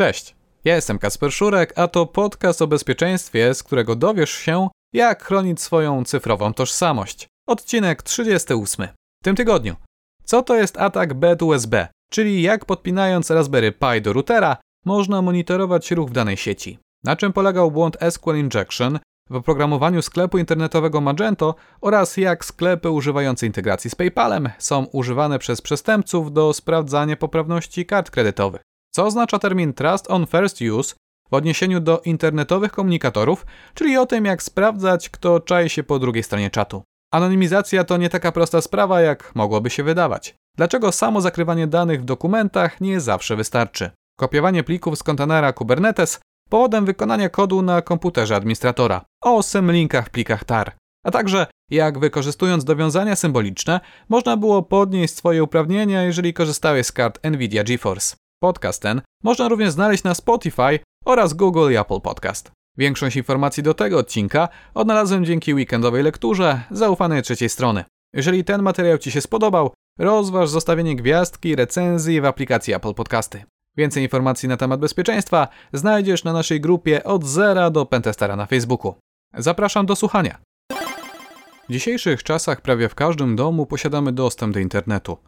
Cześć, ja jestem Kasper Szurek, a to podcast o bezpieczeństwie, z którego dowiesz się, jak chronić swoją cyfrową tożsamość. Odcinek 38. W tym tygodniu. Co to jest atak bed czyli jak podpinając Raspberry Pi do routera można monitorować ruch w danej sieci. Na czym polegał błąd SQL Injection w oprogramowaniu sklepu internetowego Magento oraz jak sklepy używające integracji z PayPalem są używane przez przestępców do sprawdzania poprawności kart kredytowych. Co oznacza termin Trust on First Use w odniesieniu do internetowych komunikatorów, czyli o tym, jak sprawdzać, kto czai się po drugiej stronie czatu. Anonimizacja to nie taka prosta sprawa, jak mogłoby się wydawać. Dlaczego samo zakrywanie danych w dokumentach nie zawsze wystarczy? Kopiowanie plików z kontenera Kubernetes powodem wykonania kodu na komputerze administratora o symlinkach w plikach tar, a także jak wykorzystując dowiązania symboliczne można było podnieść swoje uprawnienia, jeżeli korzystałeś z kart Nvidia GeForce. Podcast ten można również znaleźć na Spotify oraz Google i Apple Podcast. Większość informacji do tego odcinka odnalazłem dzięki weekendowej lekturze zaufanej trzeciej strony. Jeżeli ten materiał Ci się spodobał, rozważ zostawienie gwiazdki recenzji w aplikacji Apple Podcasty. Więcej informacji na temat bezpieczeństwa znajdziesz na naszej grupie od zera do Pentestera na Facebooku. Zapraszam do słuchania. W dzisiejszych czasach prawie w każdym domu posiadamy dostęp do internetu.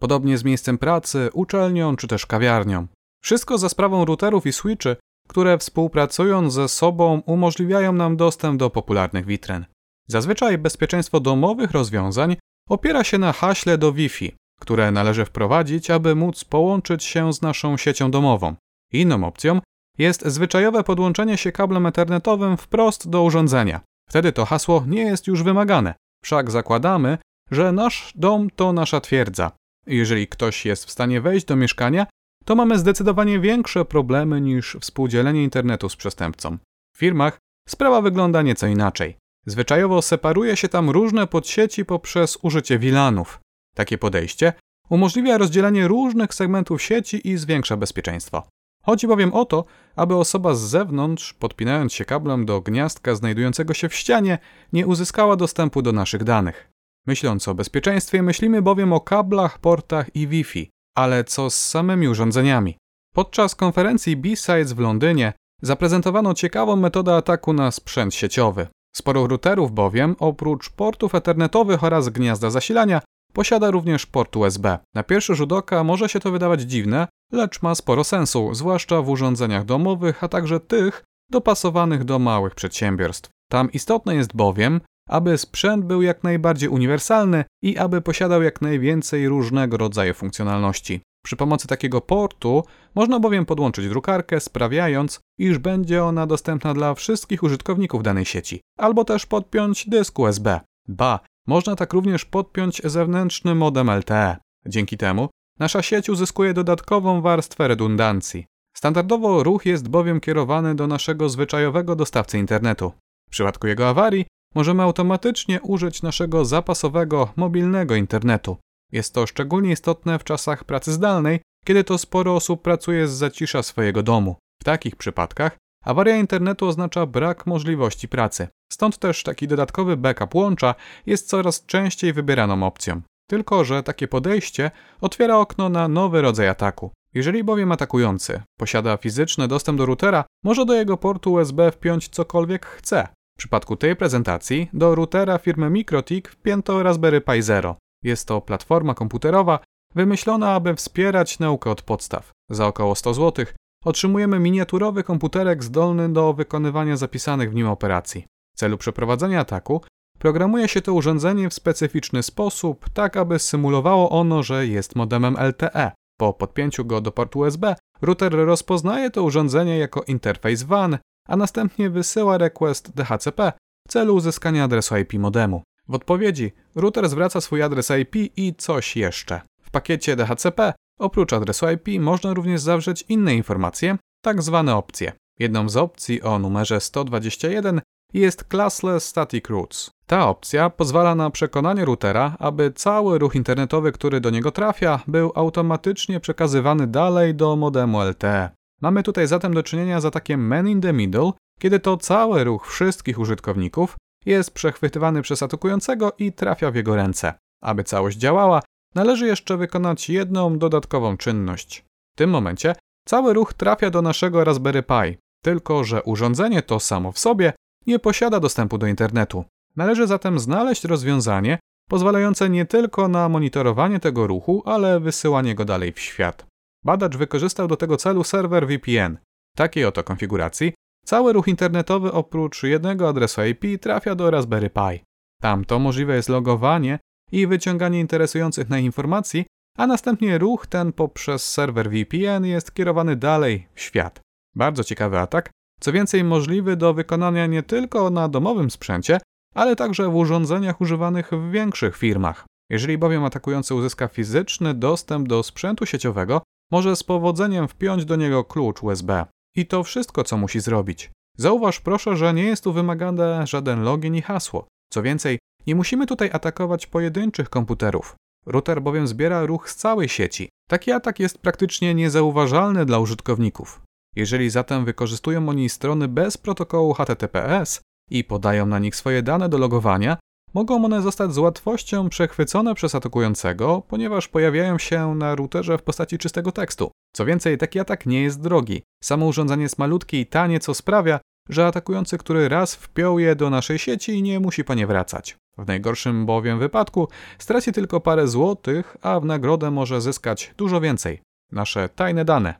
Podobnie z miejscem pracy, uczelnią czy też kawiarnią. Wszystko za sprawą routerów i switchy, które współpracując ze sobą umożliwiają nam dostęp do popularnych witryn. Zazwyczaj bezpieczeństwo domowych rozwiązań opiera się na haśle do Wi-Fi, które należy wprowadzić, aby móc połączyć się z naszą siecią domową. Inną opcją jest zwyczajowe podłączenie się kablem ethernetowym wprost do urządzenia. Wtedy to hasło nie jest już wymagane, wszak zakładamy, że nasz dom to nasza twierdza. Jeżeli ktoś jest w stanie wejść do mieszkania, to mamy zdecydowanie większe problemy niż współdzielenie internetu z przestępcą. W firmach sprawa wygląda nieco inaczej. Zwyczajowo separuje się tam różne podsieci poprzez użycie VLANów. Takie podejście umożliwia rozdzielenie różnych segmentów sieci i zwiększa bezpieczeństwo. Chodzi bowiem o to, aby osoba z zewnątrz, podpinając się kablem do gniazdka znajdującego się w ścianie, nie uzyskała dostępu do naszych danych. Myśląc o bezpieczeństwie, myślimy bowiem o kablach, portach i Wi-Fi, ale co z samymi urządzeniami? Podczas konferencji B-Sides w Londynie zaprezentowano ciekawą metodę ataku na sprzęt sieciowy. Sporo routerów bowiem, oprócz portów ethernetowych oraz gniazda zasilania, posiada również port USB. Na pierwszy rzut oka może się to wydawać dziwne, lecz ma sporo sensu, zwłaszcza w urządzeniach domowych, a także tych dopasowanych do małych przedsiębiorstw. Tam istotne jest bowiem, aby sprzęt był jak najbardziej uniwersalny i aby posiadał jak najwięcej różnego rodzaju funkcjonalności. Przy pomocy takiego portu można bowiem podłączyć drukarkę, sprawiając, iż będzie ona dostępna dla wszystkich użytkowników danej sieci, albo też podpiąć dysk USB. Ba, można tak również podpiąć zewnętrzny modem LTE. Dzięki temu nasza sieć uzyskuje dodatkową warstwę redundancji. Standardowo ruch jest bowiem kierowany do naszego zwyczajowego dostawcy internetu. W przypadku jego awarii możemy automatycznie użyć naszego zapasowego mobilnego internetu. Jest to szczególnie istotne w czasach pracy zdalnej, kiedy to sporo osób pracuje z zacisza swojego domu. W takich przypadkach awaria internetu oznacza brak możliwości pracy. Stąd też taki dodatkowy backup łącza jest coraz częściej wybieraną opcją. Tylko, że takie podejście otwiera okno na nowy rodzaj ataku. Jeżeli bowiem atakujący posiada fizyczny dostęp do routera, może do jego portu USB wpiąć cokolwiek chce, w przypadku tej prezentacji do routera firmy Mikrotik wpięto Raspberry Pi Zero. Jest to platforma komputerowa wymyślona, aby wspierać naukę od podstaw. Za około 100 zł otrzymujemy miniaturowy komputerek zdolny do wykonywania zapisanych w nim operacji. W celu przeprowadzenia ataku programuje się to urządzenie w specyficzny sposób, tak aby symulowało ono, że jest modemem LTE. Po podpięciu go do portu USB, router rozpoznaje to urządzenie jako interfejs WAN a następnie wysyła request DHCP w celu uzyskania adresu IP modemu. W odpowiedzi router zwraca swój adres IP i coś jeszcze. W pakiecie DHCP oprócz adresu IP można również zawrzeć inne informacje, tak zwane opcje. Jedną z opcji o numerze 121 jest Classless Static Routes. Ta opcja pozwala na przekonanie routera, aby cały ruch internetowy, który do niego trafia, był automatycznie przekazywany dalej do modemu LTE. Mamy tutaj zatem do czynienia z atakiem man in the middle, kiedy to cały ruch wszystkich użytkowników jest przechwytywany przez atakującego i trafia w jego ręce. Aby całość działała, należy jeszcze wykonać jedną dodatkową czynność. W tym momencie cały ruch trafia do naszego Raspberry Pi, tylko że urządzenie to samo w sobie nie posiada dostępu do internetu. Należy zatem znaleźć rozwiązanie pozwalające nie tylko na monitorowanie tego ruchu, ale wysyłanie go dalej w świat. Badacz wykorzystał do tego celu serwer VPN. W takiej oto konfiguracji cały ruch internetowy oprócz jednego adresu IP trafia do Raspberry Pi. Tamto możliwe jest logowanie i wyciąganie interesujących na informacji, a następnie ruch ten poprzez serwer VPN jest kierowany dalej w świat. Bardzo ciekawy atak, co więcej możliwy do wykonania nie tylko na domowym sprzęcie, ale także w urządzeniach używanych w większych firmach. Jeżeli bowiem atakujący uzyska fizyczny dostęp do sprzętu sieciowego, może z powodzeniem wpiąć do niego klucz USB. I to wszystko, co musi zrobić. Zauważ proszę, że nie jest tu wymagane żaden login i hasło. Co więcej, nie musimy tutaj atakować pojedynczych komputerów. Router bowiem zbiera ruch z całej sieci. Taki atak jest praktycznie niezauważalny dla użytkowników. Jeżeli zatem wykorzystują oni strony bez protokołu HTTPS i podają na nich swoje dane do logowania, mogą one zostać z łatwością przechwycone przez atakującego, ponieważ pojawiają się na routerze w postaci czystego tekstu. Co więcej, taki atak nie jest drogi. Samo urządzenie jest malutkie i tanie, co sprawia, że atakujący, który raz wpiął je do naszej sieci, nie musi po nie wracać. W najgorszym bowiem wypadku straci tylko parę złotych, a w nagrodę może zyskać dużo więcej. Nasze tajne dane.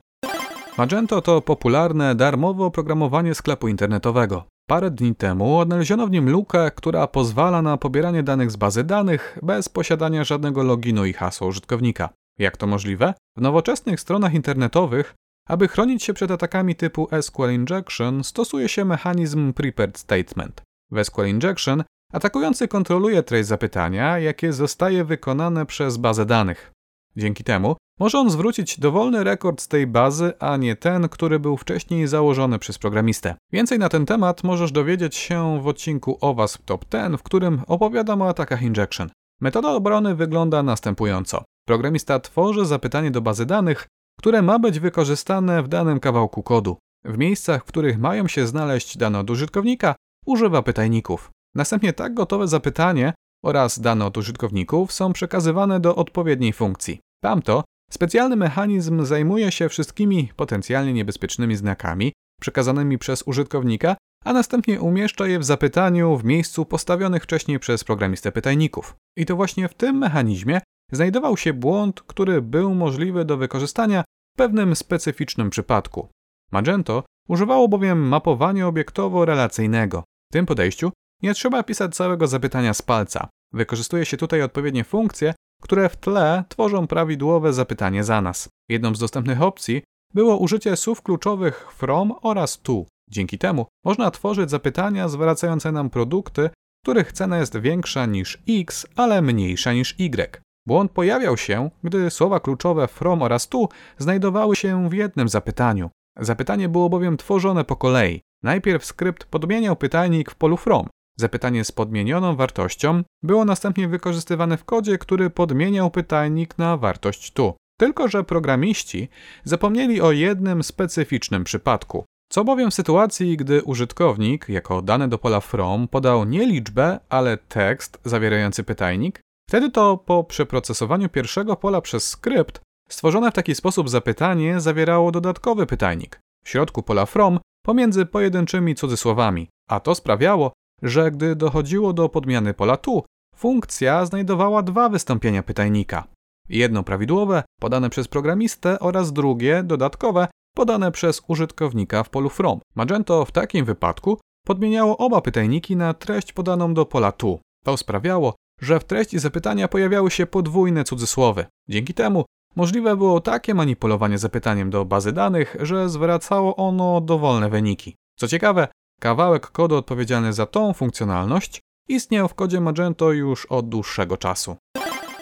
Magento to popularne, darmowe oprogramowanie sklepu internetowego. Parę dni temu odnaleziono w nim lukę, która pozwala na pobieranie danych z bazy danych bez posiadania żadnego loginu i hasła użytkownika. Jak to możliwe? W nowoczesnych stronach internetowych, aby chronić się przed atakami typu SQL Injection, stosuje się mechanizm Prepared Statement. W SQL Injection atakujący kontroluje treść zapytania, jakie zostaje wykonane przez bazę danych. Dzięki temu może on zwrócić dowolny rekord z tej bazy, a nie ten, który był wcześniej założony przez programistę. Więcej na ten temat możesz dowiedzieć się w odcinku OWASP Top 10, w którym opowiadam o atakach injection. Metoda obrony wygląda następująco. Programista tworzy zapytanie do bazy danych, które ma być wykorzystane w danym kawałku kodu. W miejscach, w których mają się znaleźć dane od użytkownika, używa pytajników. Następnie tak gotowe zapytanie oraz dane od użytkowników są przekazywane do odpowiedniej funkcji. Tamto specjalny mechanizm zajmuje się wszystkimi potencjalnie niebezpiecznymi znakami przekazanymi przez użytkownika, a następnie umieszcza je w zapytaniu w miejscu postawionych wcześniej przez programistę pytajników. I to właśnie w tym mechanizmie znajdował się błąd, który był możliwy do wykorzystania w pewnym specyficznym przypadku. Magento używało bowiem mapowania obiektowo-relacyjnego. W tym podejściu nie trzeba pisać całego zapytania z palca. Wykorzystuje się tutaj odpowiednie funkcje, które w tle tworzą prawidłowe zapytanie za nas. Jedną z dostępnych opcji było użycie słów kluczowych from oraz to. Dzięki temu można tworzyć zapytania zwracające nam produkty, których cena jest większa niż x, ale mniejsza niż y. Błąd pojawiał się, gdy słowa kluczowe from oraz to znajdowały się w jednym zapytaniu. Zapytanie było bowiem tworzone po kolei. Najpierw skrypt podmieniał pytajnik w polu from, Zapytanie z podmienioną wartością było następnie wykorzystywane w kodzie, który podmieniał pytajnik na wartość tu. Tylko, że programiści zapomnieli o jednym specyficznym przypadku. Co bowiem w sytuacji, gdy użytkownik jako dane do pola from podał nie liczbę, ale tekst zawierający pytajnik, wtedy to po przeprocesowaniu pierwszego pola przez skrypt stworzone w taki sposób zapytanie zawierało dodatkowy pytajnik w środku pola from pomiędzy pojedynczymi cudzysłowami, a to sprawiało, że gdy dochodziło do podmiany pola tu, funkcja znajdowała dwa wystąpienia pytajnika. Jedno prawidłowe, podane przez programistę oraz drugie, dodatkowe, podane przez użytkownika w polu from. Magento w takim wypadku podmieniało oba pytajniki na treść podaną do pola tu. To sprawiało, że w treści zapytania pojawiały się podwójne cudzysłowy. Dzięki temu możliwe było takie manipulowanie zapytaniem do bazy danych, że zwracało ono dowolne wyniki. Co ciekawe, Kawałek kodu odpowiedzialny za tą funkcjonalność istniał w kodzie Magento już od dłuższego czasu.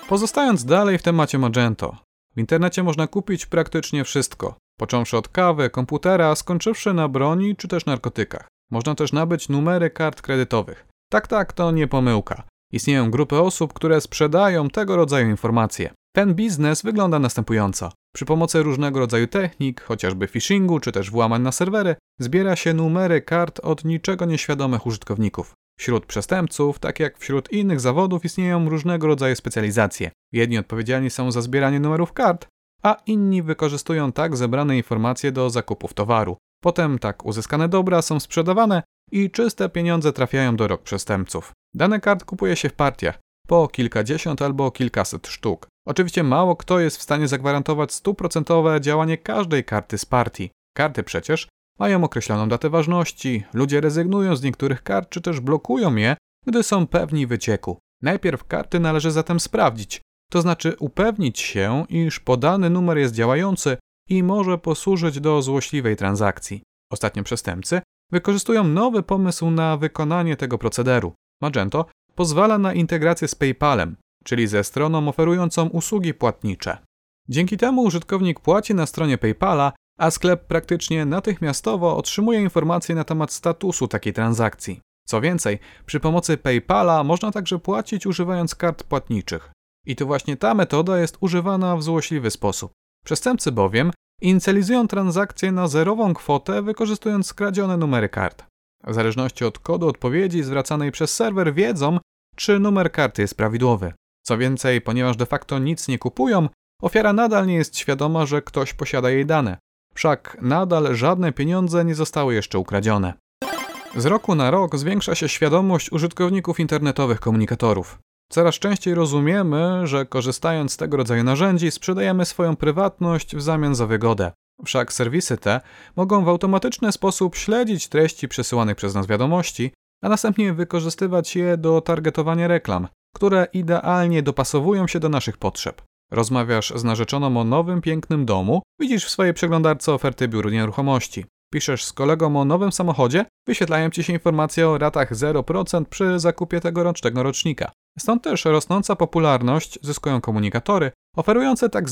Pozostając dalej w temacie Magento, w internecie można kupić praktycznie wszystko, począwszy od kawy, komputera, skończywszy na broni czy też narkotykach. Można też nabyć numery kart kredytowych. Tak, tak, to nie pomyłka. Istnieją grupy osób, które sprzedają tego rodzaju informacje. Ten biznes wygląda następująco. Przy pomocy różnego rodzaju technik, chociażby phishingu czy też włamań na serwery, zbiera się numery kart od niczego nieświadomych użytkowników. Wśród przestępców, tak jak wśród innych zawodów, istnieją różnego rodzaju specjalizacje. Jedni odpowiedzialni są za zbieranie numerów kart, a inni wykorzystują tak zebrane informacje do zakupów towaru. Potem tak uzyskane dobra są sprzedawane i czyste pieniądze trafiają do rok przestępców. Dane kart kupuje się w partiach, po kilkadziesiąt albo kilkaset sztuk. Oczywiście mało kto jest w stanie zagwarantować stuprocentowe działanie każdej karty z partii. Karty przecież mają określoną datę ważności, ludzie rezygnują z niektórych kart czy też blokują je, gdy są pewni wycieku. Najpierw karty należy zatem sprawdzić, to znaczy upewnić się, iż podany numer jest działający i może posłużyć do złośliwej transakcji. Ostatnio przestępcy wykorzystują nowy pomysł na wykonanie tego procederu. Magento pozwala na integrację z PayPalem, czyli ze stroną oferującą usługi płatnicze. Dzięki temu użytkownik płaci na stronie PayPala, a sklep praktycznie natychmiastowo otrzymuje informacje na temat statusu takiej transakcji. Co więcej, przy pomocy PayPala można także płacić używając kart płatniczych. I to właśnie ta metoda jest używana w złośliwy sposób. Przestępcy bowiem inicjalizują transakcję na zerową kwotę wykorzystując skradzione numery kart. W zależności od kodu odpowiedzi zwracanej przez serwer wiedzą, czy numer karty jest prawidłowy. Co więcej, ponieważ de facto nic nie kupują, ofiara nadal nie jest świadoma, że ktoś posiada jej dane. Wszak nadal żadne pieniądze nie zostały jeszcze ukradzione. Z roku na rok zwiększa się świadomość użytkowników internetowych komunikatorów. Coraz częściej rozumiemy, że korzystając z tego rodzaju narzędzi sprzedajemy swoją prywatność w zamian za wygodę. Wszak serwisy te mogą w automatyczny sposób śledzić treści przesyłanych przez nas wiadomości, a następnie wykorzystywać je do targetowania reklam, które idealnie dopasowują się do naszych potrzeb. Rozmawiasz z narzeczoną o nowym, pięknym domu, widzisz w swojej przeglądarce oferty biur nieruchomości. Piszesz z kolegą o nowym samochodzie, wyświetlają ci się informacje o ratach 0% przy zakupie tegorocznego rocznika. Stąd też rosnąca popularność zyskują komunikatory oferujące. Tak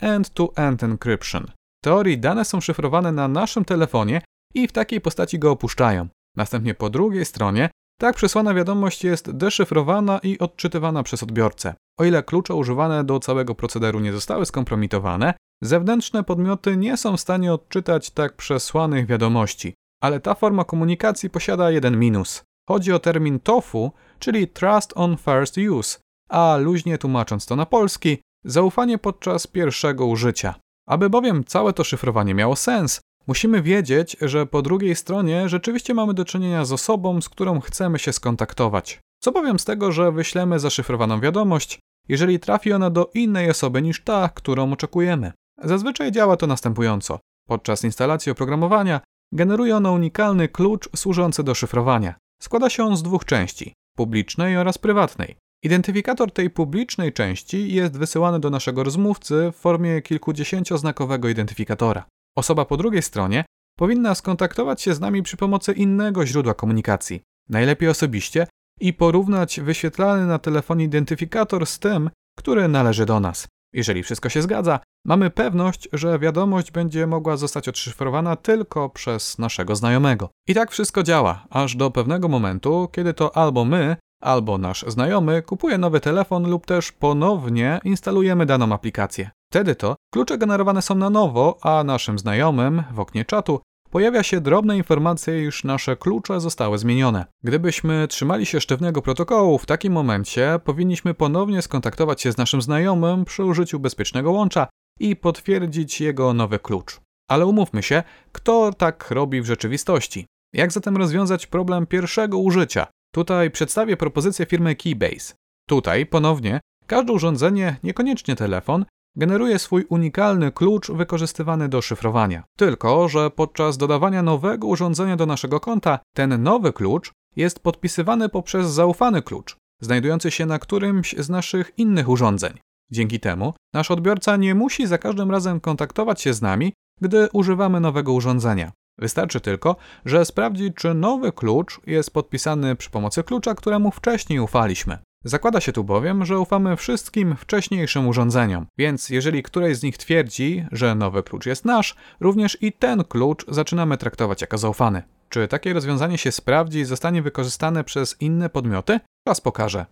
end-to-end encryption. W teorii dane są szyfrowane na naszym telefonie i w takiej postaci go opuszczają. Następnie po drugiej stronie tak przesłana wiadomość jest deszyfrowana i odczytywana przez odbiorcę. O ile klucze używane do całego procederu nie zostały skompromitowane, zewnętrzne podmioty nie są w stanie odczytać tak przesłanych wiadomości. Ale ta forma komunikacji posiada jeden minus. Chodzi o termin TOFU, czyli Trust on First Use, a luźnie tłumacząc to na polski, zaufanie podczas pierwszego użycia. Aby bowiem całe to szyfrowanie miało sens, musimy wiedzieć, że po drugiej stronie rzeczywiście mamy do czynienia z osobą, z którą chcemy się skontaktować. Co bowiem z tego, że wyślemy zaszyfrowaną wiadomość, jeżeli trafi ona do innej osoby niż ta, którą oczekujemy. Zazwyczaj działa to następująco. Podczas instalacji oprogramowania generuje ono unikalny klucz służący do szyfrowania. Składa się on z dwóch części publicznej oraz prywatnej. Identyfikator tej publicznej części jest wysyłany do naszego rozmówcy w formie kilkudziesięcioznakowego identyfikatora. Osoba po drugiej stronie powinna skontaktować się z nami przy pomocy innego źródła komunikacji, najlepiej osobiście, i porównać wyświetlany na telefonie identyfikator z tym, który należy do nas. Jeżeli wszystko się zgadza, mamy pewność, że wiadomość będzie mogła zostać odszyfrowana tylko przez naszego znajomego. I tak wszystko działa, aż do pewnego momentu, kiedy to albo my, albo nasz znajomy kupuje nowy telefon lub też ponownie instalujemy daną aplikację. Wtedy to klucze generowane są na nowo, a naszym znajomym w oknie czatu pojawia się drobna informacja, iż nasze klucze zostały zmienione. Gdybyśmy trzymali się sztywnego protokołu, w takim momencie powinniśmy ponownie skontaktować się z naszym znajomym przy użyciu bezpiecznego łącza i potwierdzić jego nowy klucz. Ale umówmy się, kto tak robi w rzeczywistości? Jak zatem rozwiązać problem pierwszego użycia? Tutaj przedstawię propozycję firmy Keybase. Tutaj ponownie każde urządzenie, niekoniecznie telefon, generuje swój unikalny klucz wykorzystywany do szyfrowania. Tylko, że podczas dodawania nowego urządzenia do naszego konta, ten nowy klucz jest podpisywany poprzez zaufany klucz, znajdujący się na którymś z naszych innych urządzeń. Dzięki temu nasz odbiorca nie musi za każdym razem kontaktować się z nami, gdy używamy nowego urządzenia. Wystarczy tylko, że sprawdzi, czy nowy klucz jest podpisany przy pomocy klucza, któremu wcześniej ufaliśmy. Zakłada się tu bowiem, że ufamy wszystkim wcześniejszym urządzeniom, więc jeżeli któreś z nich twierdzi, że nowy klucz jest nasz, również i ten klucz zaczynamy traktować jako zaufany. Czy takie rozwiązanie się sprawdzi i zostanie wykorzystane przez inne podmioty? Czas pokaże.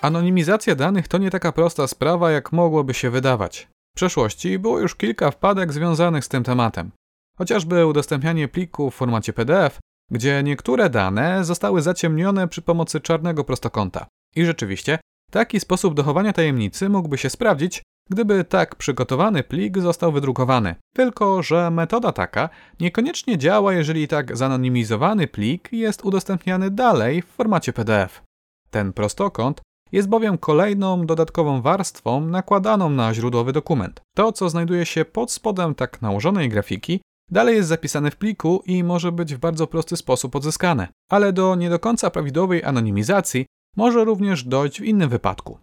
Anonimizacja danych to nie taka prosta sprawa, jak mogłoby się wydawać. W przeszłości było już kilka wpadek związanych z tym tematem. Chociażby udostępnianie plików w formacie PDF, gdzie niektóre dane zostały zaciemnione przy pomocy czarnego prostokąta. I rzeczywiście, taki sposób dochowania tajemnicy mógłby się sprawdzić, gdyby tak przygotowany plik został wydrukowany. Tylko, że metoda taka niekoniecznie działa, jeżeli tak zanonimizowany plik jest udostępniany dalej w formacie PDF. Ten prostokąt jest bowiem kolejną dodatkową warstwą nakładaną na źródłowy dokument. To, co znajduje się pod spodem tak nałożonej grafiki, dalej jest zapisane w pliku i może być w bardzo prosty sposób odzyskane. Ale do nie do końca prawidłowej anonimizacji może również dojść w innym wypadku.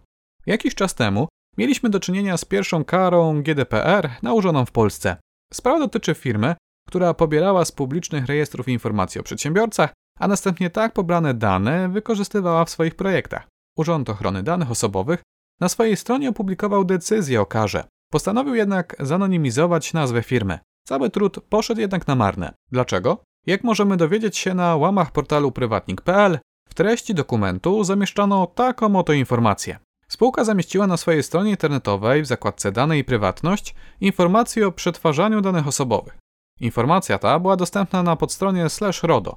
Jakiś czas temu mieliśmy do czynienia z pierwszą karą GDPR nałożoną w Polsce. Sprawa dotyczy firmy, która pobierała z publicznych rejestrów informacje o przedsiębiorcach, a następnie tak pobrane dane wykorzystywała w swoich projektach. Urząd Ochrony Danych Osobowych na swojej stronie opublikował decyzję o karze. Postanowił jednak zanonimizować nazwę firmy. Cały trud poszedł jednak na marne. Dlaczego? Jak możemy dowiedzieć się na łamach portalu prywatnik.pl, w treści dokumentu zamieszczano taką oto informację. Spółka zamieściła na swojej stronie internetowej w zakładce Dane i Prywatność informację o przetwarzaniu danych osobowych. Informacja ta była dostępna na podstronie slash RODO.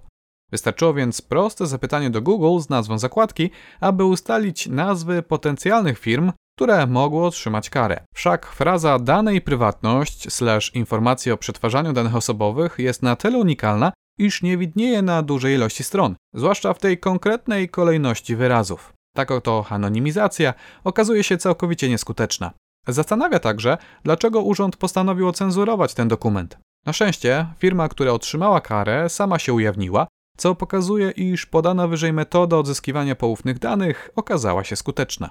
Wystarczyło więc proste zapytanie do Google z nazwą zakładki, aby ustalić nazwy potencjalnych firm, które mogły otrzymać karę. Wszak fraza dane i prywatność slash informacje o przetwarzaniu danych osobowych jest na tyle unikalna, iż nie widnieje na dużej ilości stron, zwłaszcza w tej konkretnej kolejności wyrazów. Tak oto anonimizacja okazuje się całkowicie nieskuteczna. Zastanawia także, dlaczego urząd postanowił ocenzurować ten dokument. Na szczęście firma, która otrzymała karę, sama się ujawniła, co pokazuje, iż podana wyżej metoda odzyskiwania poufnych danych okazała się skuteczna.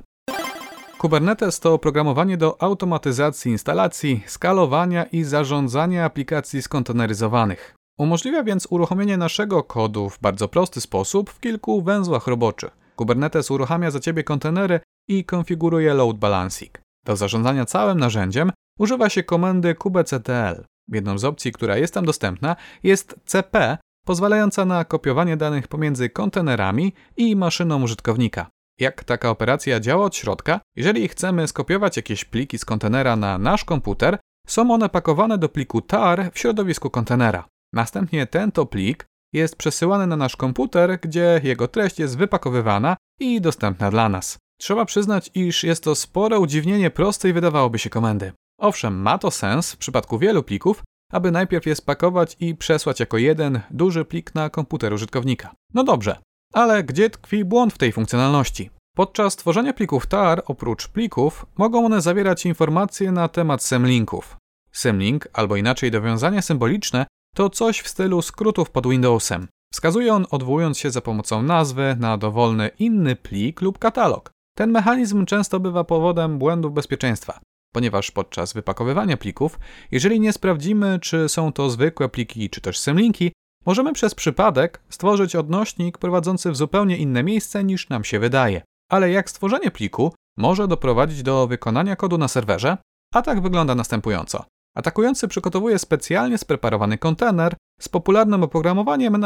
Kubernetes to oprogramowanie do automatyzacji instalacji, skalowania i zarządzania aplikacji skonteneryzowanych. Umożliwia więc uruchomienie naszego kodu w bardzo prosty sposób w kilku węzłach roboczych. Kubernetes uruchamia za ciebie kontenery i konfiguruje load balancing. Do zarządzania całym narzędziem używa się komendy kubectl. Jedną z opcji, która jest tam dostępna, jest CP, pozwalająca na kopiowanie danych pomiędzy kontenerami i maszyną użytkownika. Jak taka operacja działa od środka? Jeżeli chcemy skopiować jakieś pliki z kontenera na nasz komputer, są one pakowane do pliku tar w środowisku kontenera. Następnie ten to plik jest przesyłany na nasz komputer, gdzie jego treść jest wypakowywana i dostępna dla nas. Trzeba przyznać, iż jest to spore udziwnienie prostej wydawałoby się komendy. Owszem, ma to sens w przypadku wielu plików, aby najpierw je spakować i przesłać jako jeden duży plik na komputer użytkownika. No dobrze, ale gdzie tkwi błąd w tej funkcjonalności? Podczas tworzenia plików TAR, oprócz plików, mogą one zawierać informacje na temat semlinków. Semlink, albo inaczej dowiązania symboliczne, to coś w stylu skrótów pod Windowsem. Wskazuje on, odwołując się za pomocą nazwy, na dowolny inny plik lub katalog. Ten mechanizm często bywa powodem błędów bezpieczeństwa, ponieważ podczas wypakowywania plików, jeżeli nie sprawdzimy, czy są to zwykłe pliki, czy też semlinki, możemy przez przypadek stworzyć odnośnik prowadzący w zupełnie inne miejsce niż nam się wydaje. Ale jak stworzenie pliku może doprowadzić do wykonania kodu na serwerze? A tak wygląda następująco. Atakujący przygotowuje specjalnie spreparowany kontener z popularnym oprogramowaniem,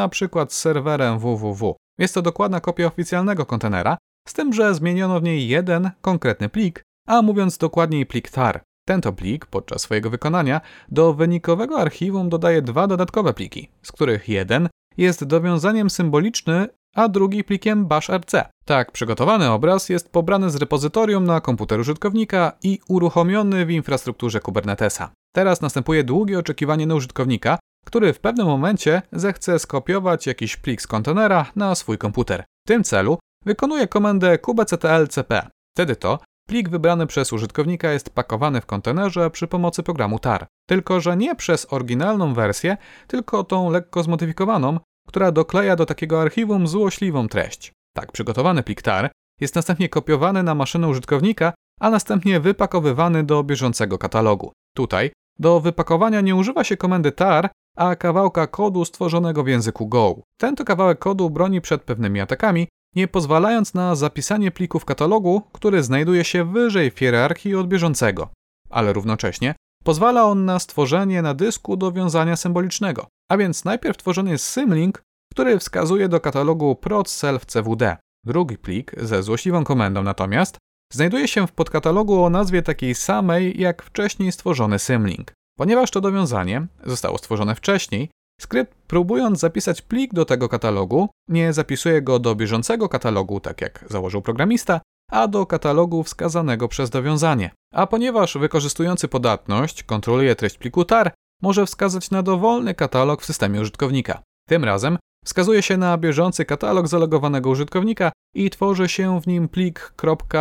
z serwerem www. Jest to dokładna kopia oficjalnego kontenera, z tym, że zmieniono w niej jeden konkretny plik, a mówiąc dokładniej plik tar. Ten to plik, podczas swojego wykonania, do wynikowego archiwum dodaje dwa dodatkowe pliki, z których jeden jest dowiązaniem symboliczny, a drugi plikiem bashrc. Tak przygotowany obraz jest pobrany z repozytorium na komputer użytkownika i uruchomiony w infrastrukturze Kubernetesa. Teraz następuje długie oczekiwanie na użytkownika, który w pewnym momencie zechce skopiować jakiś plik z kontenera na swój komputer. W tym celu wykonuje komendę kubectlcp. Wtedy to plik wybrany przez użytkownika jest pakowany w kontenerze przy pomocy programu TAR. Tylko, że nie przez oryginalną wersję, tylko tą lekko zmodyfikowaną, która dokleja do takiego archiwum złośliwą treść. Tak przygotowany plik TAR jest następnie kopiowany na maszynę użytkownika, a następnie wypakowywany do bieżącego katalogu. Tutaj do wypakowania nie używa się komendy tar, a kawałka kodu stworzonego w języku Go. Ten to kawałek kodu broni przed pewnymi atakami, nie pozwalając na zapisanie pliku w katalogu, który znajduje się wyżej w hierarchii od bieżącego. Ale równocześnie pozwala on na stworzenie na dysku dowiązania symbolicznego. A więc najpierw tworzony jest symlink, który wskazuje do katalogu prod self cwd. Drugi plik ze złośliwą komendą natomiast znajduje się w podkatalogu o nazwie takiej samej jak wcześniej stworzony symlink. Ponieważ to dowiązanie zostało stworzone wcześniej, skrypt próbując zapisać plik do tego katalogu, nie zapisuje go do bieżącego katalogu, tak jak założył programista, a do katalogu wskazanego przez dowiązanie. A ponieważ wykorzystujący podatność kontroluje treść pliku tar, może wskazać na dowolny katalog w systemie użytkownika. Tym razem wskazuje się na bieżący katalog zalogowanego użytkownika i tworzy się w nim plik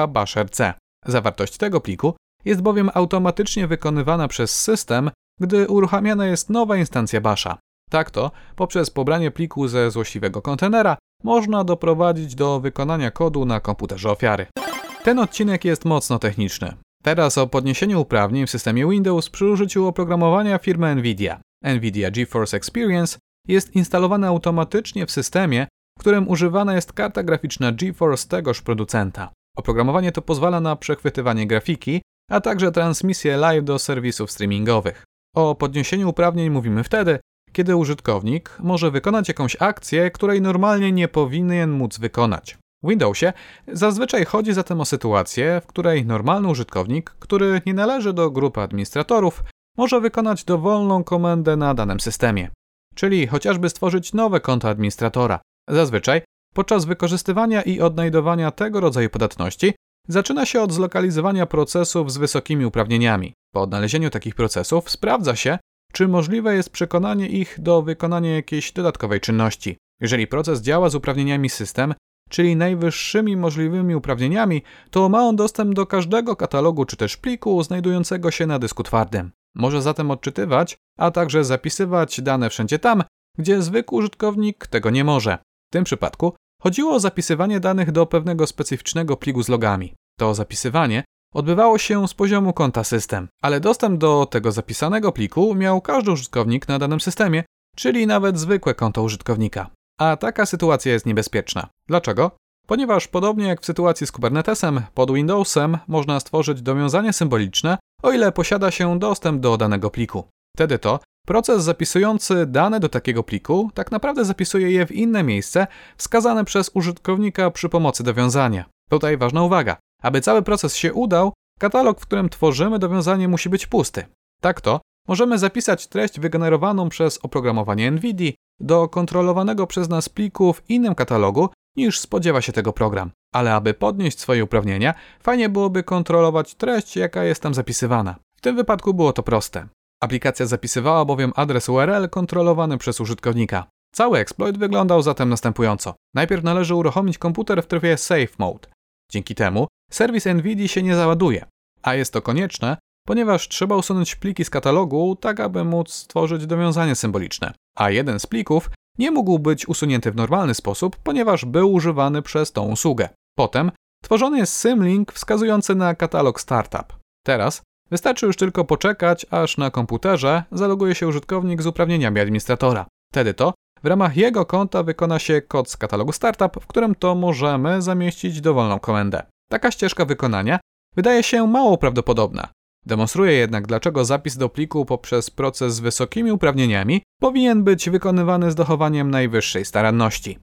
.bashrc. Zawartość tego pliku jest bowiem automatycznie wykonywana przez system, gdy uruchamiana jest nowa instancja basha. Tak to, poprzez pobranie pliku ze złośliwego kontenera, można doprowadzić do wykonania kodu na komputerze ofiary. Ten odcinek jest mocno techniczny. Teraz o podniesieniu uprawnień w systemie Windows przy użyciu oprogramowania firmy Nvidia. Nvidia GeForce Experience jest instalowane automatycznie w systemie, w którym używana jest karta graficzna GeForce tegoż producenta. Oprogramowanie to pozwala na przechwytywanie grafiki, a także transmisję live do serwisów streamingowych. O podniesieniu uprawnień mówimy wtedy, kiedy użytkownik może wykonać jakąś akcję, której normalnie nie powinien móc wykonać. W Windowsie zazwyczaj chodzi zatem o sytuację, w której normalny użytkownik, który nie należy do grupy administratorów, może wykonać dowolną komendę na danym systemie, czyli chociażby stworzyć nowe konto administratora. Zazwyczaj podczas wykorzystywania i odnajdowania tego rodzaju podatności zaczyna się od zlokalizowania procesów z wysokimi uprawnieniami. Po odnalezieniu takich procesów sprawdza się, czy możliwe jest przekonanie ich do wykonania jakiejś dodatkowej czynności. Jeżeli proces działa z uprawnieniami system, czyli najwyższymi możliwymi uprawnieniami, to ma on dostęp do każdego katalogu czy też pliku znajdującego się na dysku twardym. Może zatem odczytywać, a także zapisywać dane wszędzie tam, gdzie zwykły użytkownik tego nie może. W tym przypadku chodziło o zapisywanie danych do pewnego specyficznego pliku z logami. To zapisywanie odbywało się z poziomu konta system, ale dostęp do tego zapisanego pliku miał każdy użytkownik na danym systemie, czyli nawet zwykłe konto użytkownika. A taka sytuacja jest niebezpieczna. Dlaczego? Ponieważ podobnie jak w sytuacji z Kubernetesem, pod Windowsem można stworzyć dowiązanie symboliczne, o ile posiada się dostęp do danego pliku. Wtedy to proces zapisujący dane do takiego pliku tak naprawdę zapisuje je w inne miejsce wskazane przez użytkownika przy pomocy dowiązania. Tutaj ważna uwaga. Aby cały proces się udał, katalog, w którym tworzymy dowiązanie musi być pusty. Tak to możemy zapisać treść wygenerowaną przez oprogramowanie NVIDIA do kontrolowanego przez nas pliku w innym katalogu niż spodziewa się tego program. Ale aby podnieść swoje uprawnienia, fajnie byłoby kontrolować treść, jaka jest tam zapisywana. W tym wypadku było to proste. Aplikacja zapisywała bowiem adres URL kontrolowany przez użytkownika. Cały exploit wyglądał zatem następująco. Najpierw należy uruchomić komputer w trybie Safe Mode. Dzięki temu serwis NVIDIA się nie załaduje, a jest to konieczne, ponieważ trzeba usunąć pliki z katalogu, tak aby móc stworzyć dowiązanie symboliczne. A jeden z plików nie mógł być usunięty w normalny sposób, ponieważ był używany przez tą usługę. Potem tworzony jest symlink wskazujący na katalog startup. Teraz wystarczy już tylko poczekać, aż na komputerze zaloguje się użytkownik z uprawnieniami administratora. Wtedy to w ramach jego konta wykona się kod z katalogu startup, w którym to możemy zamieścić dowolną komendę. Taka ścieżka wykonania wydaje się mało prawdopodobna. Demonstruje jednak, dlaczego zapis do pliku poprzez proces z wysokimi uprawnieniami powinien być wykonywany z dochowaniem najwyższej staranności.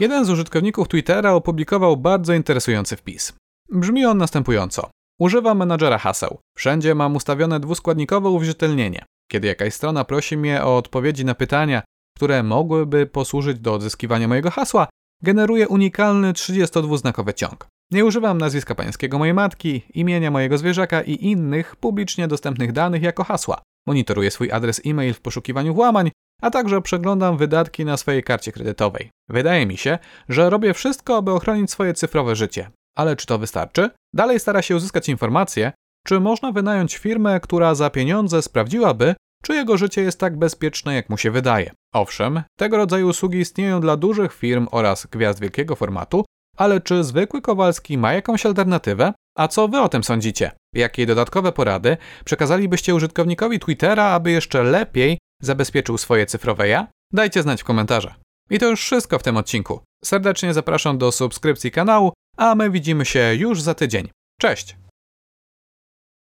Jeden z użytkowników Twittera opublikował bardzo interesujący wpis. Brzmi on następująco. Używam menadżera haseł. Wszędzie mam ustawione dwuskładnikowe uwierzytelnienie. Kiedy jakaś strona prosi mnie o odpowiedzi na pytania, które mogłyby posłużyć do odzyskiwania mojego hasła, generuję unikalny 32-znakowy ciąg. Nie używam nazwiska pańskiego mojej matki, imienia mojego zwierzaka i innych publicznie dostępnych danych jako hasła. Monitoruję swój adres e-mail w poszukiwaniu włamań, a także przeglądam wydatki na swojej karcie kredytowej. Wydaje mi się, że robię wszystko, aby ochronić swoje cyfrowe życie. Ale czy to wystarczy? Dalej stara się uzyskać informacje, czy można wynająć firmę, która za pieniądze sprawdziłaby, czy jego życie jest tak bezpieczne, jak mu się wydaje. Owszem, tego rodzaju usługi istnieją dla dużych firm oraz gwiazd wielkiego formatu, ale czy zwykły Kowalski ma jakąś alternatywę? A co wy o tym sądzicie? Jakie dodatkowe porady przekazalibyście użytkownikowi Twittera, aby jeszcze lepiej zabezpieczył swoje cyfrowe ja? Dajcie znać w komentarzach. I to już wszystko w tym odcinku. Serdecznie zapraszam do subskrypcji kanału, a my widzimy się już za tydzień. Cześć!